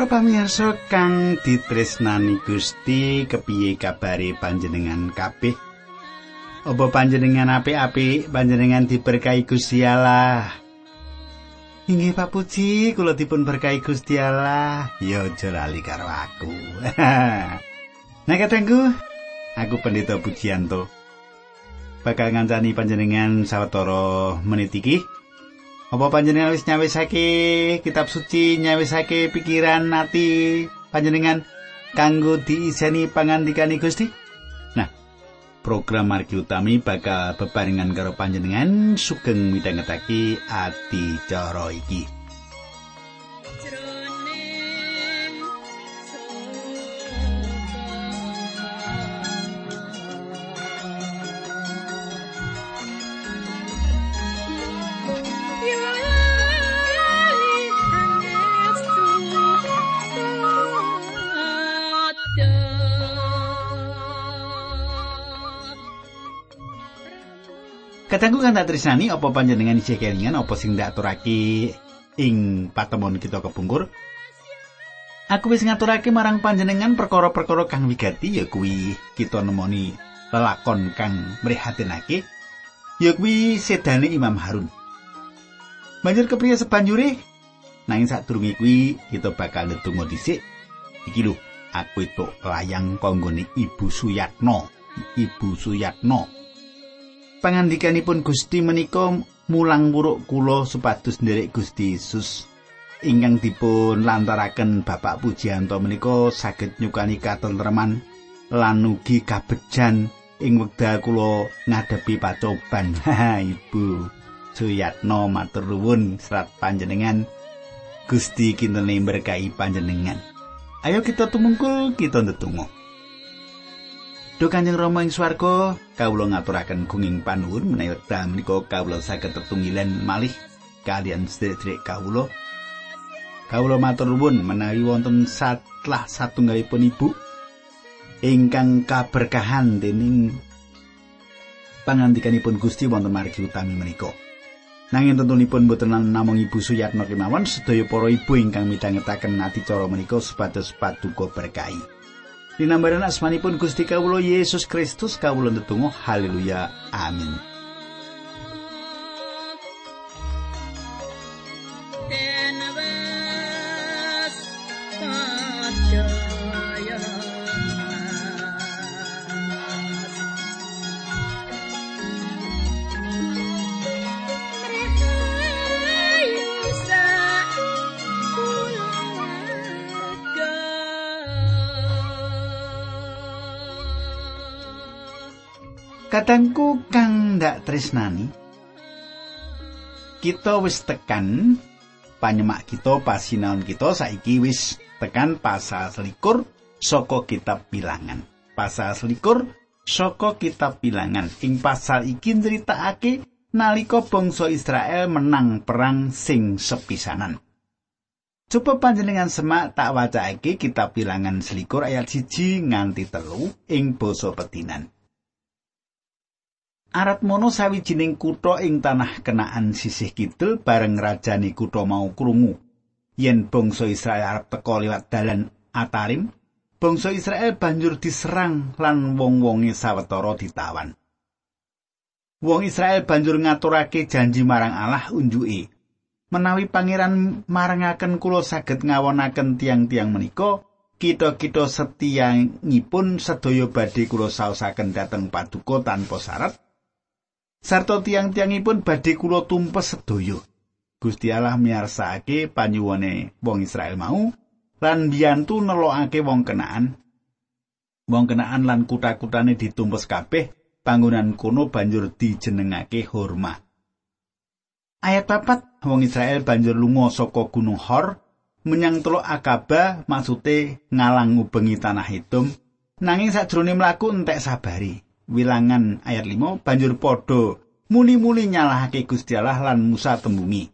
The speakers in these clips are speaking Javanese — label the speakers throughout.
Speaker 1: Para pamirsa kang ditresnani Gusti, kepiye kabare panjenengan kabeh? Apa panjenengan apik-apik, panjenengan diberkahi Gusti Allah? Inggih Pak Puji, kula dipun berkahi Gusti Allah. Ya aja lali karo aku. nah katengku, aku Pendeta Pujianto. Bakal ngancani panjenengan sawetara menit iki. Apa panjenengan wis nyawisake kitab suci, nyawisake pikiran ati panjenengan kanggo diiseni pangandikane Gusti? Nah, program margi utami bakal bebarengan karo panjenengan sugeng midhangetake ati cara iki. Kadangku kan tak tresnani apa panjenengan isih kelingan apa sing ndak aturake ing patemon kita kepungkur. Aku wis ngaturake marang panjenengan perkara-perkara kang wigati ya kuwi kita nemoni lelakon kang mrihatinake ya kuwi sedane Imam Harun. Banjur kepriye sebanjure? Nanging sadurunge kuwi kita bakal ndedonga dhisik. Iki lho, aku itu layang konggone Ibu Suyatno. Ibu Suyatno. Pangandikanipun Gusti menika mulang wuruk kula supados nderek Gusti Yesus. Ingkang dipun lantaraken Bapak Pujianto menika saged nyukani katentreman lan ugi kabejan ing wekdal kula ngadepi pacoban Ibu Suyatno matur nuwun serat panjenengan. Gusti kintene berkahi panjenengan. Ayo kita tumungkul kita ndedonga Duh Kanjeng Rama ing swarga, kawula ngaturaken gunging panuwun menawi wekdal menika kawula saged tetunggilan malih kalian sedherek kawula. Kawula matur nuwun menawi wonten satlah satunggalipun ibu ingkang kaberkahan dening pangandikanipun Gusti wonten margi utami menika. Nanging tentunipun boten namung Ibu Suyatno kemawon sedaya para ibu ingkang midhangetaken adicara menika supados paduka berkahi. Dinambaran asmanipun Gusti Kawulo Yesus Kristus kawulo ndedonga haleluya amin Kadangku kang ndak tresnani. Kita wis tekan panyemak kita pasinaon kita saiki wis tekan pasal selikur saka kitab bilangan. Pasal selikur saka kitab bilangan. Ing pasal iki nyritakake nalika bangsa Israel menang perang sing sepisanan. Coba panjenengan semak tak wacake kitab bilangan selikur ayat siji nganti telu ing basa petinan. Arat mono sawijining kutha ing tanah kenaan sisih kidul bareng rajane kutha mau krungu. Yen bangsa Israel arep teka liwat dalan Atarim, bangsa Israel banjur diserang lan wong-wonge sawetara ditawan. Wong Israel banjur ngaturake janji marang Allah unjuke. Menawi pangeran marangaken kula saged ngawonaken tiang-tiang menika, kita-kita setiangipun sedaya badhe kula saosaken dhateng paduka tanpa syarat. Sarta tiang-tiangipun badhe kula tumpes sedaya. Gusti Allah miyarsakake panyuwane wong Israel mau lan biyantu nelokake wong kenaan. Wong kenaan lan kutha-kutane ditumpes kabeh, panggonan kono banjur dijenengake Horma. Ayat papat, wong Israel banjur lunga saka Gunung Hor menyang Teluk Akaba maksude ngalang ngubengi tanah Edom nanging sajrone mlaku entek sabari. Wilangan ayat 5 banjur padha muni-muni nyalahake Gusti Allah lan Musa tembungi.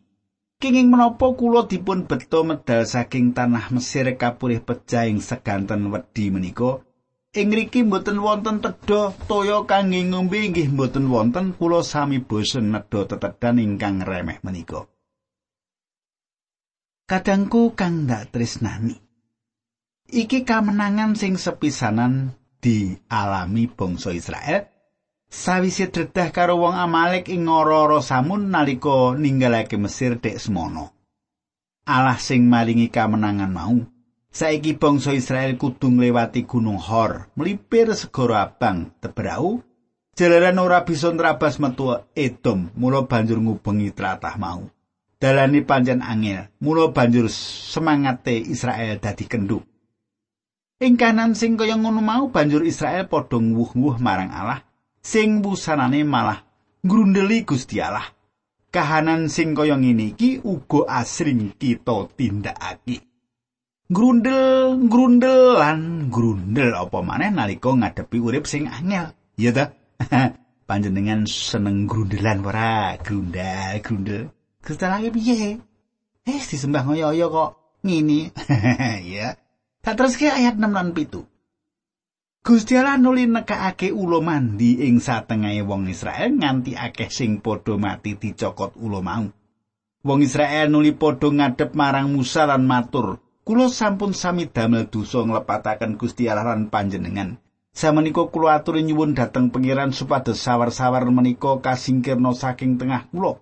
Speaker 1: Kenging menapa kula dipun beto medal saking tanah Mesir kapurih pecah ing seganten wedi menika? Ing mriki mboten wonten tedha toya kangge ngombe inggih mboten wonten kula sami bosen nedha tetedan ingkang remeh menika. Kadangku kang ndak tresnani. Iki kamenangan sing sepisanan dialami bangsa Israel sawise dredah karo wong Amalek ing ngoro Samun nalika ninggalake Mesir dek semono. Allah sing maringi kamenangan mau saiki bangsa Israel kudu ngliwati Gunung Hor, mlipir segara abang tebrau jalaran ora bisa nrabas metu Edom, mula banjur ngubengi tlatah mau. Dalane pancen angel, mula banjur semangate Israel dadi kenduk. Ing kanan sing kaya ngono mau banjur Israel padha nguwuh-nguwuh marang Allah sing busanane malah grundeli Gusti Allah. Kahanan sing kaya ngene iki uga asring kita tindakake. Grundel, grundel lan grundel apa maneh nalika ngadepi urip sing angel. Ya ta? Panjenengan seneng grundelan ora? Grundel, grundel. Kristalane piye? Eh, disembah ngoyo-oyo kok ngini. ya. Tak terus ke ayat 6 lan 7. Gusti Allah nuli nekakake ulo mandi ing satengahe wong Israel nganti akeh sing padha mati dicokot ulo mau. Wong Israel nuli padha ngadep marang Musa lan matur, "Kula sampun sami damel dosa nglepataken Gusti Allah lan panjenengan. Samenika kula aturi nyuwun dhateng pangeran supados sawar-sawar menika kasingkirna saking tengah kula."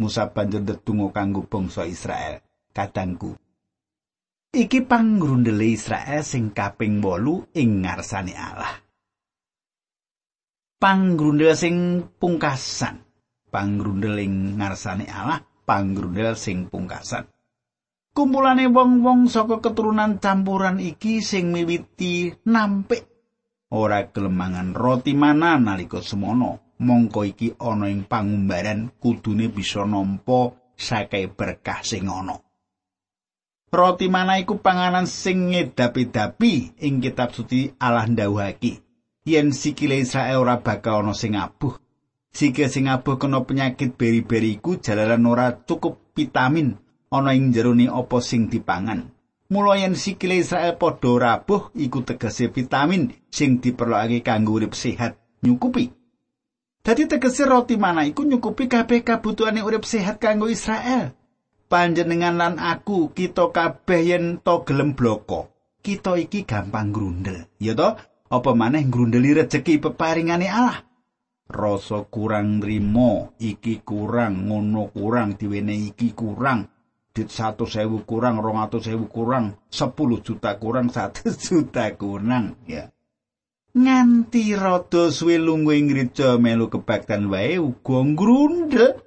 Speaker 1: Musa banjur ndedonga kanggo bangsa Israel. Kadangku, iki pangrundele Israel sing kaping 8 ing ngarsane Allah. Pangrundel sing pungkasan. Pangrundel ing ngarsane Allah, pangrundel sing pungkasan. Kumpulane wong-wong saka keturunan campuran iki sing miwiti nampik ora gelemangan roti mana nalika semono. Mongko iki ana ing pangumbaran kudune bisa nampa sakai berkah sing ana. Roti mana iku panganan sing ngedapi-dapi ing kitab suci Allah ndawuhake. Yen sikile Israel ora bakal ana sing abuh. Sikile sing abuh kena penyakit beri-beri iku jalaran ora cukup vitamin ana ing jerone apa sing dipangan. Mula yen sikile Israel padha rabuh iku tegese vitamin sing diperlokake kanggo urip sehat nyukupi. Dadi tegese roti mana iku nyukupi kabeh kabutuhane urip sehat kanggo Israel. Panjenengan lan aku kita kabeh yen to gelem bloko. Kita iki gampang grundel ya to? Apa maneh grundeli rejeki peparingane Allah? Rasa kurang nrimo iki kurang ngono kurang diwene iki kurang dit satu sewu kurang rong atau sewu kurang sepuluh juta kurang satu juta kurang ya. Nganti rada suwe lungguh ing melu kebaktan wae uga grundel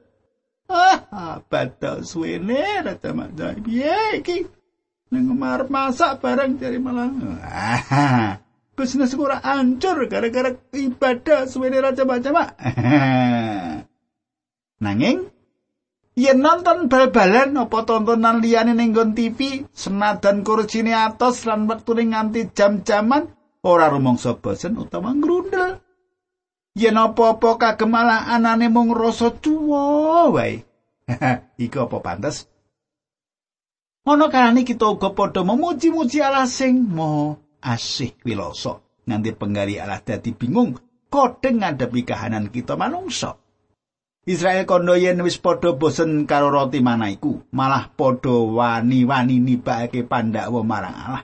Speaker 1: Ah, batal suwene rata maca piye iki? Mar masak bareng dari malah. Ah, bisnis ora ancur gara-gara ibadah suwene raja baca mak. Nanging yen nonton bal-balan apa tontonan liyane ning TV, senadan kursine atos lan wektune nganti jam-jaman ora rumangsa bosen utawa ngrundel. Yen apa-apa kagem malah anane mung rasa tuwa wae. Iku apa pantes? Ana kalane kita uga padha memuji-muji Allah sing Maha Asih Wiloso. Nganti penggali Allah dadi bingung kodeng ngadepi kahanan kita manungsa. Israel kondo yen wis padha bosen karo roti mana iku, malah padha wani-wani nibake pandhawa marang Allah.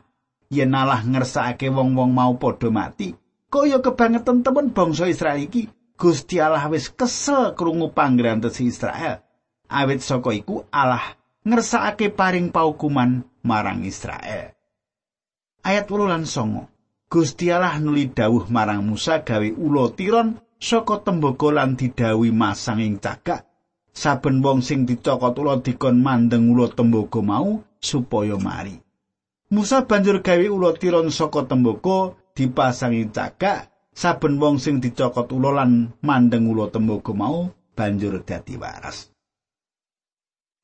Speaker 1: Yen Allah ngersakake wong-wong mau padha mati, kaya kebangetan temen bangsa Israel iki Gusti Allah wis kesel krungu panggilan tesi Israel. Awit saka iku Allah ngersakake paring paukuman marang Israel. Ayat 8 lan 9 Gusti Allah nuli dawuh marang Musa gawe ulo tiron saka tembaga lan didawi masang ing cagak. Saben wong sing dicokot ula dikon mandeng ulo tembaga mau supaya mari. Musa banjur gawe ulo tiron saka tembaga dipasangi cagak saben wong sing dicokot ula lan mandeng ula tembaga mau banjur dadi waras.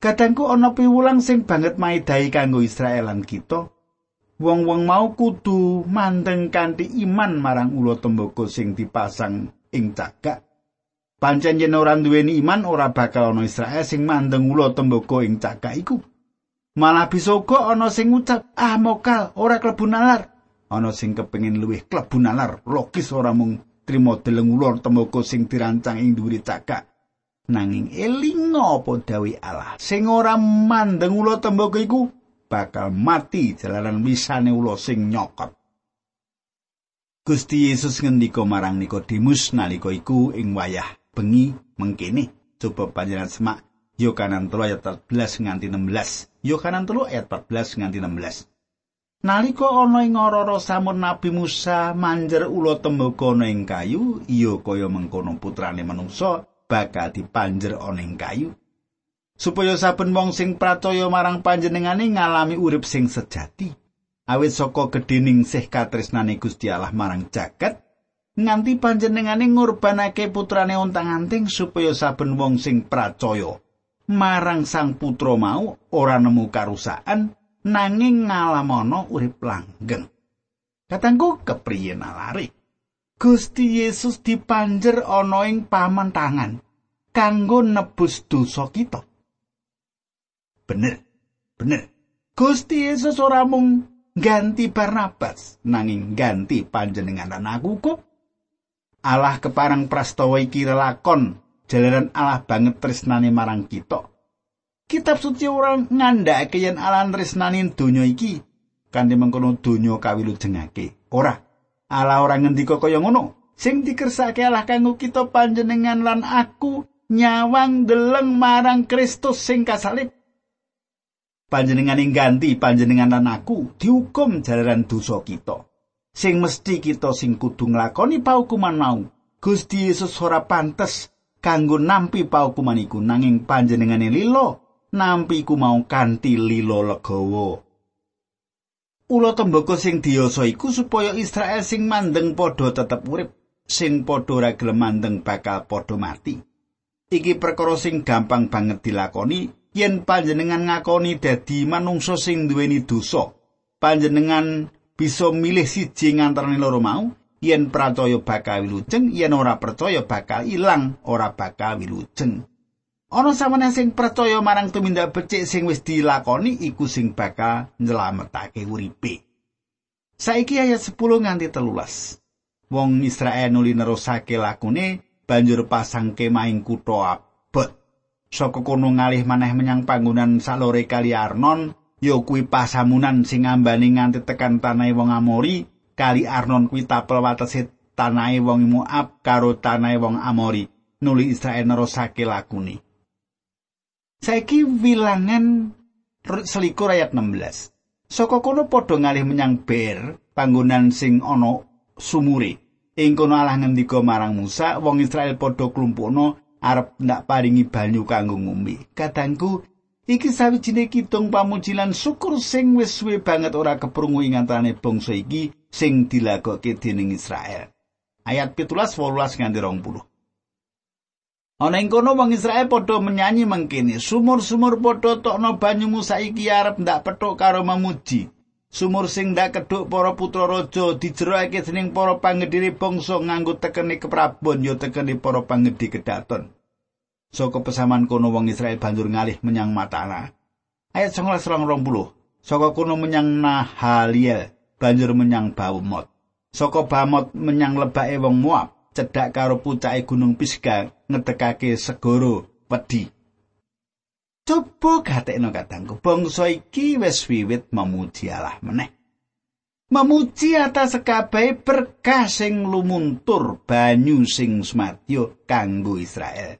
Speaker 1: Kadangku ana piwulang sing banget maidai kanggo Israel lan kita. Wong-wong mau kudu mandeng kanthi iman marang ula tembaga sing dipasang ing cagak. Pancen yen ora duweni iman ora bakal ana Israel sing mandeng ula tembaga ing cagak iku. Malah bisa uga ana sing ngucap, "Ah, mokal, ora klebu nalar." Ana sing kepengin luwih klebu nalar logis ora mung trimo deleng ulur tembaga sing dirancang ing dhuwure cakak nanging elinga apa dawi Allah sing ora mandeng ula tembaga iku bakal mati jalanan wisane ula sing nyokot. Gusti Yesus ngendika marang Nikodemus nalika iku ing wayah bengi mengkene. Coba panjenengan semak Yohanan 3 ayat 14 nganti 16. Yohanan 3 ayat 14 nganti 16. Nalika ana ing ora samun Nabi Musa manjer ula tembaga ana ing kayu, iya kaya mengkono putrane manungsa bakal dipanjer ana ing kayu. supaya saben wong sing pracaya marang panjenengane ngalami urip sing sejati awit saka gedhening sih katresnane Gusti Allah marang jagat nganti panjenengane ngorbanake putrane ontang-anting supaya saben wong sing pracaya marang sang putra mau ora nemu karusakan nanging ngalamono urip langgeng. Katangku kepriye nalari? Gusti Yesus dipanjer ana ing pamantangan kanggo nebus dosa kita. Bener bener. Gusti Yesus ora mung ganti Barnabas nanging ganti panjenengan lan aku kok Allah keparang prastawa iki lakon jalanan Allah banget tresnane marang kita Kitab suci orang ngandhake yen Allah tresnane donya iki. Kanthi mengkono donya kawilujengake. Ora. Allah ora ngendika kaya ngono. Sing dikersake Allah kanggo kita panjenengan lan aku nyawang deleng marang Kristus sing kasalib. Panjenengan ing ganti panjenengan lan aku dihukum jalaran dosa kita. Sing mesti kita sing kudu nglakoni paukuman mau. Gusti Yesus ora pantes kanggo nampi paukuman iku nanging panjenengane lilo nampi iku mau kanthi lilo legawa. Ula temboko sing diyasa iku supaya Israel sing mandeng padha tetep urip sing padha ora gelem mandeng bakal padha mati. Iki perkara sing gampang banget dilakoni yen panjenengan ngakoni dadi manungsa sing duweni dosa. Panjenengan bisa milih siji ngantarane loro mau yen percaya bakal wilujeng yen ora percaya bakal ilang ora bakal wilujeng ana samene sing percaya marang tumindak becik sing wis dilakoni iku sing bakal nyelametake uripe. Saiki ayat 10 nganti telulas. Wong Israel nuli nerusake lakune banjur pasang kemah ing kutha abot saka kono ngalih maneh menyang panggonan salore kali Arnon ya kuwi pasamunan sing ambane nganti tekan tanahe wong Amori kali Arnon kuwi tapel watese tanahe wong Moab karo tanahe wong Amori. Nuli Israel nerusake lakune saiki wilangan selikur ayat 16 saka kono padha ngalih menyang Ber panggonan sing ana sumure ing kono Allah ngendika marang Musa wong Israel padha klumpukno arep ndak paringi banyu kanggo ngombe. Kadangku iki sawijine kitung pamujilan syukur sing wis suwe banget ora keprungu ing antarané bangsa iki sing dilagokke dening Israel. Ayat 17 18 nganti 20. Ana ing kono wong Israel padha menyanyi mengkene, sumur-sumur padha tokno banyu Musa iki arep ndak petuk karo memuji. Sumur sing ndak keduk para putra raja dijeroake dening para panggedhire bangsa nganggo tekeni keprabon ya tekeni para panggedhi kedaton. Saka pesaman kono wong Israel banjur ngalih menyang Matana. Ayat 19 20. Saka kono menyang Nahaliel, banjur menyang Bamot. Saka Bamot menyang lebake wong Moab, cedhak karo pucake Gunung Pisga ngedekake segoro wedi. Coba gatekno katangku, bangsa iki wis wiwit memuji Allah meneh. Memuji atas kabeh berkah sing lumuntur banyu sing smadya kanggo Israel.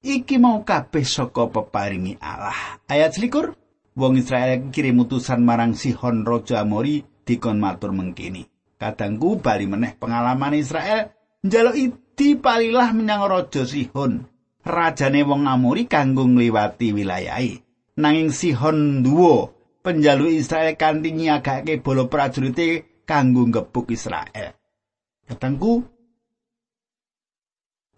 Speaker 1: Iki mau kabeh saka peparingi Allah. Ayat selikur, wong Israel kirim utusan marang Sihon Raja Amori dikon matur mengkini. Kadangku bali meneh pengalaman Israel njaluk idi palilah menyang Raja Sihon. rajane wong Amori kanggo ngliwati wilayahe. Nanging Sihon duwo penjalu Israel kanthi nyagake bala prajurite kanggo ngebuk Israel. Katangku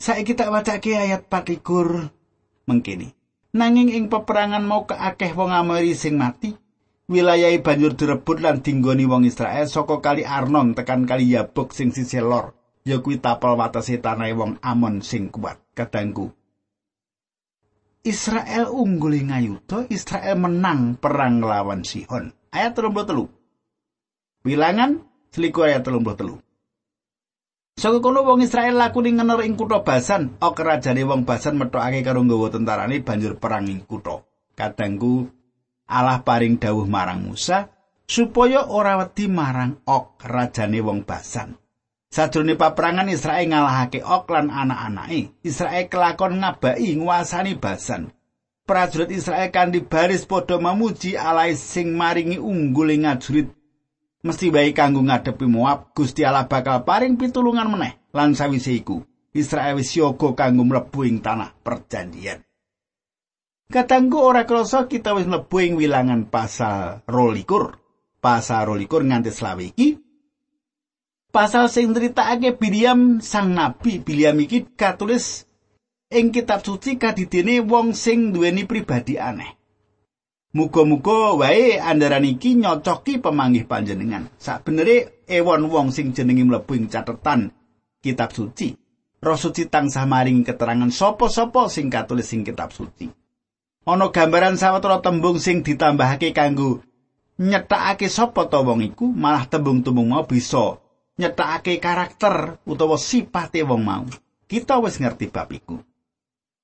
Speaker 1: Saiki tak wacake ayat 24 mengkini. Nanging ing peperangan mau keakeh wong Amori sing mati, wilayahe banjur direbut lan dinggoni wong Israel saka kali Arnon tekan kali Yabok sing sisih lor. Ya kuwi tapel watese tanahe wong Amon sing kuat. Kadangku, Israel unggul ing ayuda, Israel menang perang lawan Sihon. Ayat 33. Wilangan selikur ayat 33. Saka kono wong Israel lakune ngener ing kutha Basan, ok kerajane wong Basan metokake karo nggawa tentarane banjur perang ing kutha. Kadangku Allah paring dawuh marang Musa supaya ora wedi marang Ok rajane wong Basan. Sajrone paperangan Israel ngalahake Ok lan anak-anake. Israel kelakon ngabai nguasani Basan. Prajurit Israel kanthi baris padha memuji Allah sing maringi unggul ing ngajurit mesti wae kanggo ngadepi Moab Gusti Allah bakal paring pitulungan meneh lan sawise iku Israel wis siaga kanggo mlebu ing tanah perjanjian. Katanggu ora krasa kita wis mlebu ing wilangan pasal rolikur. Pasal rolikur nganti selawe iki. Pasal sing critakake Biliam sang nabi Biliam iki katulis ing kitab suci kadidene wong sing duweni pribadi aneh. Muga-muga wae andaran iki nyocoki pemanggih panjenengan. Sakbenere ewon wong sing jenenge mlebu ing catetan kitab suci. Roh suci tansah maring keterangan sapa-sapa sing katulis ing kitab suci. ana gambaran sawetara tembung sing ditambahake kanggo nyetakake sapa ta wong iku malah tembung-tembung mau bisa nyetakake karakter utawa sipate wong mau. Kita wis ngerti bab iku.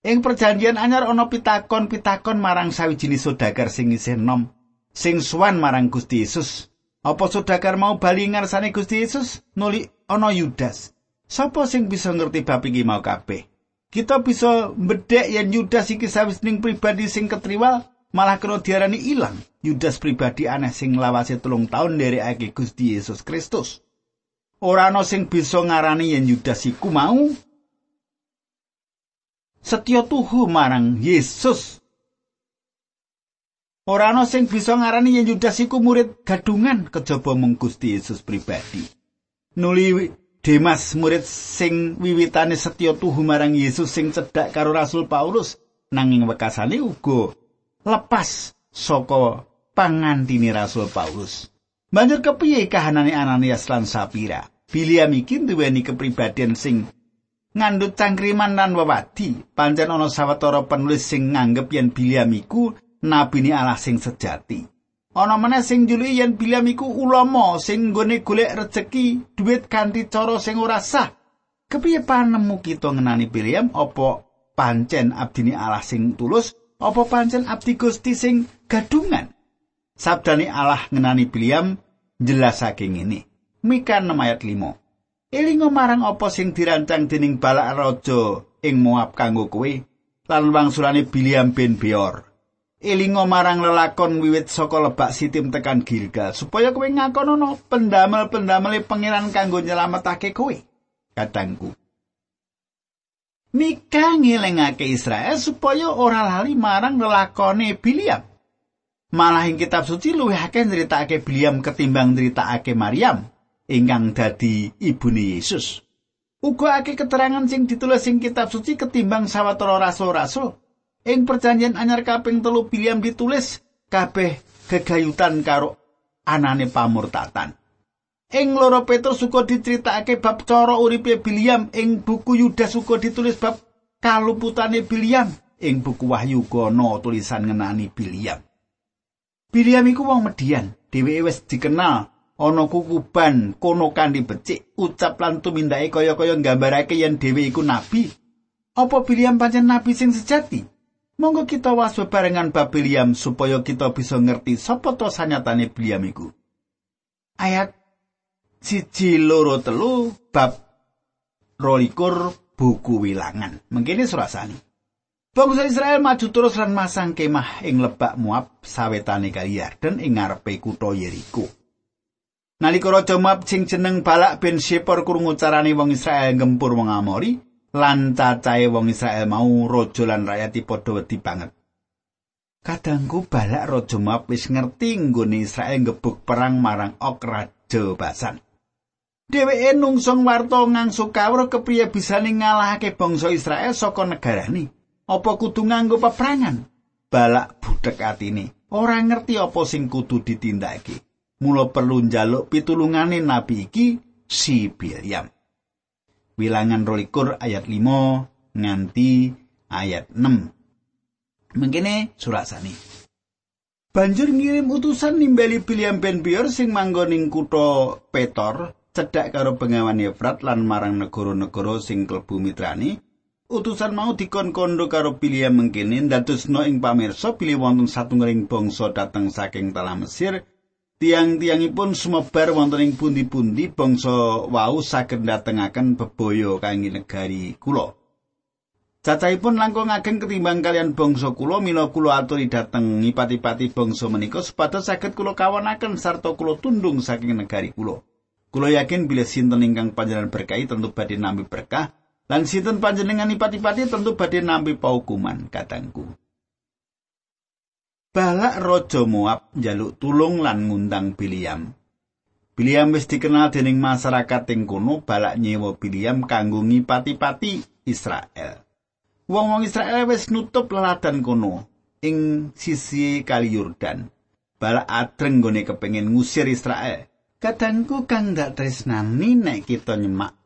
Speaker 1: Ing perjanjian anyar ana pitakon-pitakon marang sawijining saudagar sing isih nom sing suwan marang Gusti Yesus. Apa saudagar mau bali ngarsane Gusti Yesus? Nuli ana Yudas. Sapa sing bisa ngerti bab iki mau kabeh? Kita bisa mbedek yen Yudas iki sawijining pribadi sing ketriwal malah kena diarani ilang. Yudas pribadi aneh sing lawase telung tahun dari ake Gusti Yesus Kristus. Ora ana sing bisa ngarani yen Yudas iku mau setya tuhu marang Yesus. Ora ana sing bisa ngarani yen Yudas iku murid gadungan kejaba mung Gusti Yesus pribadi. Nuli Demas murid sing wiwitane setya tuhu marang Yesus sing cedhak karo Rasul Paulus nanging wekasane uga lepas saka pangantine Rasul Paulus. Banjur kepiye kahanane Ananias lan Sapira? Biliam iki duweni kepribadian sing ngandut cangkriman lan wewadi. Pancen ana sawetara penulis sing nganggep yen Biliam iku nabine Allah sing sejati. ana meneh sing juluki yen Bilam iku ulama sing nggone golek rejeki duit kanthi cara sing ora sah. Kepiye panemu kita ngenani Bilam apa pancen abdini Allah sing tulus apa pancen abdi Gusti sing gadungan? Sabdane Allah ngenani Bilam jelasake ngene. Mika 6 ayat 5. Elingo marang apa sing dirancang dening balak raja ing Moab kanggo kowe lan wangsulane Bilam bin Beor. elingo marang lelakon wiwit saka lebak sitim tekan Gilgal supaya kowe ngakonono pendamel-pendamel pangeran kanggo nyelametake kowe kadangku Mika ngelengake Israel supaya ora lali marang lelakone Biliam. Malah ing kitab suci luwih akeh nyritakake Biliam ketimbang nyritakake Maryam ingkang dadi ibune Yesus. Uga akeh keterangan sing ditulis ing kitab suci ketimbang sawetara rasul-rasul Ing perjanjian anyar kaping telu Biliam ditulis kabeh gegayutan karo anane pamurtatan. Ing loro Petrus uga diceritakake bab cara uripe Biliam ing buku Yudas uga ditulis bab kaluputane Biliam ing buku Wahyu kono tulisan ngenani Biliam. Biliam iku wong median, dheweke wis dikenal ana kukuban kono kanthi becik ucap lan tumindake kaya-kaya nggambarake yen dhewe iku nabi. Apa Biliam pancen nabi sing sejati? Monggo kita was bebarengan bab Biliam supaya kita bisa ngerti sapa to sanyatane Biliam iku. Ayat siji loro telu bab rolikur buku wilangan. Mengkini surasani. Bangsa Israel maju terus lan masang kemah ing lebak Moab sawetane kali Yarden ing ngarepe kutha Yeriko. Nalika raja Moab sing jeneng Balak bin Sipor krungu carane wong Israel ngempur wong Amori, lan cacahe wong Israel mau raja lan rakyat padha wedi banget. Kadangku balak raja Moab wis ngerti nggone Israel ngebuk perang marang Ok raja Basan. Dheweke nungsung warta ngangsu kawruh kepriye bisa ngalahake bangsa Israel saka negarane. Apa kudu nganggo peperangan? Balak budhek atine. Ora ngerti apa sing kudu ditindakake. Mula perlu njaluk pitulungane nabi iki si Bilyam. Wilangan rolikur ayat 5 nganti ayat 6. Mengkene surasani. Banjur ngirim utusan nimbali Biliam ben Bior sing manggon ing kutha Petor cedhak karo bengawan Efrat lan marang negara-negara sing klebu mitrani utusan mau dikon kondo karo Biliam mengkene ndadosno ing pamirsa bilih wonten satunggaling bangsa dateng saking tanah Mesir. Tiang-tiangipun sumebar wonten ing pundi-pundi bangsa wau saged datengaken bebaya kangge negari kula. Cacahipun langkung ageng ketimbang kalian bangsa kula mila kula aturi dhateng ngipati-pati bangsa menika supados saged kula kawonaken sarta kula tundung saking negari kula. Kula yakin bila sinten ingkang panjenengan berkahi tentu badhe nampi berkah Lan sinten panjenengan ipati-pati tentu badhe nampi paukuman katangku. Balak Raja Moab njaluk tulung lan ngundang Biliam. Biliam wis dikenal dening masyarakat ing kono balak nyewa Biliam kanggo ngipati-pati Israel. Wong-wong Israel wis nutup leladan kono ing sisi Kali Yordan. Balak adreng gone kepengin ngusir Israel. Kadangku kang dak tresnani nek kita nyemak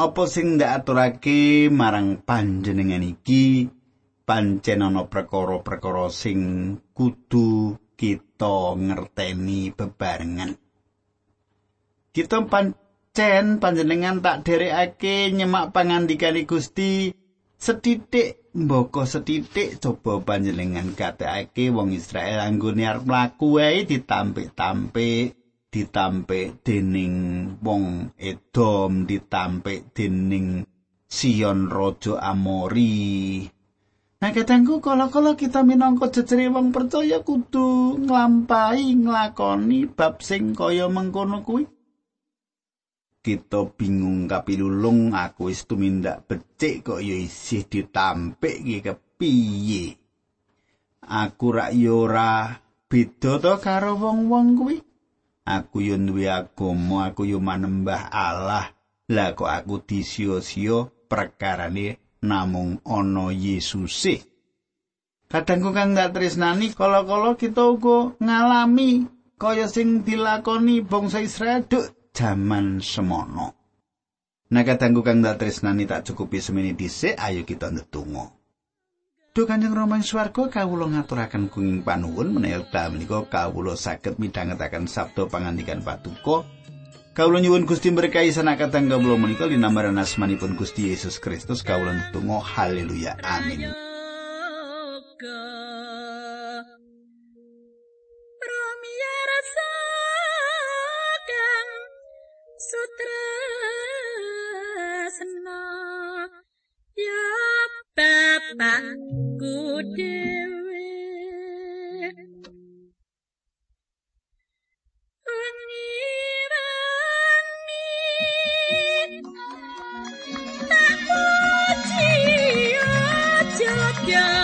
Speaker 1: apa sing ndak aturake marang panjenengan iki? Pancen ana perkara-perkara sing kudu kita ngerteni bebarengan. Kita pancen panjenengan tak derekake nyemak pangandikane Gusti. Setitik mboko setitik coba panjenengan gatekake wong Israel anggone arep mlaku wae ditampik-tampik ditampik dening wong Edom ditampik dening Sion Raja Amori. Nah kadangku kalau-kalau kita minangka jejere wong percaya kudu nglampahi nglakoni bab sing kaya mengkono kuwi. Kita bingung kapilulung aku wis tumindak becik kok ya isih ditampik iki kepiye? Aku rak yo ora beda to karo wong-wong kuwi aku yo duwe agama aku yo manembah Allah. Lah kok aku disio-sio perkarane namung ana Yesuse? Kadang kang ndak tresnani kala-kala kita uga ngalami kaya sing dilakoni bangsa Israel duk jaman semono. Nah kadangku kang ndak tresnani tak cukupi semene dhisik ayo kita ndedonga Duh Kanjeng Rama ing swarga kawula ngaturaken kenging panuwun menawi wekdal menika kawula saged midhangetaken sabda pangandikan patuko. Kawula nyuwun Gusti berkahi sanakatan kawula menika linambaran asmanipun Gusti Yesus Kristus. Kawula ndonga haleluya. Amin. Sutra senang ya my good Derek. Yeah.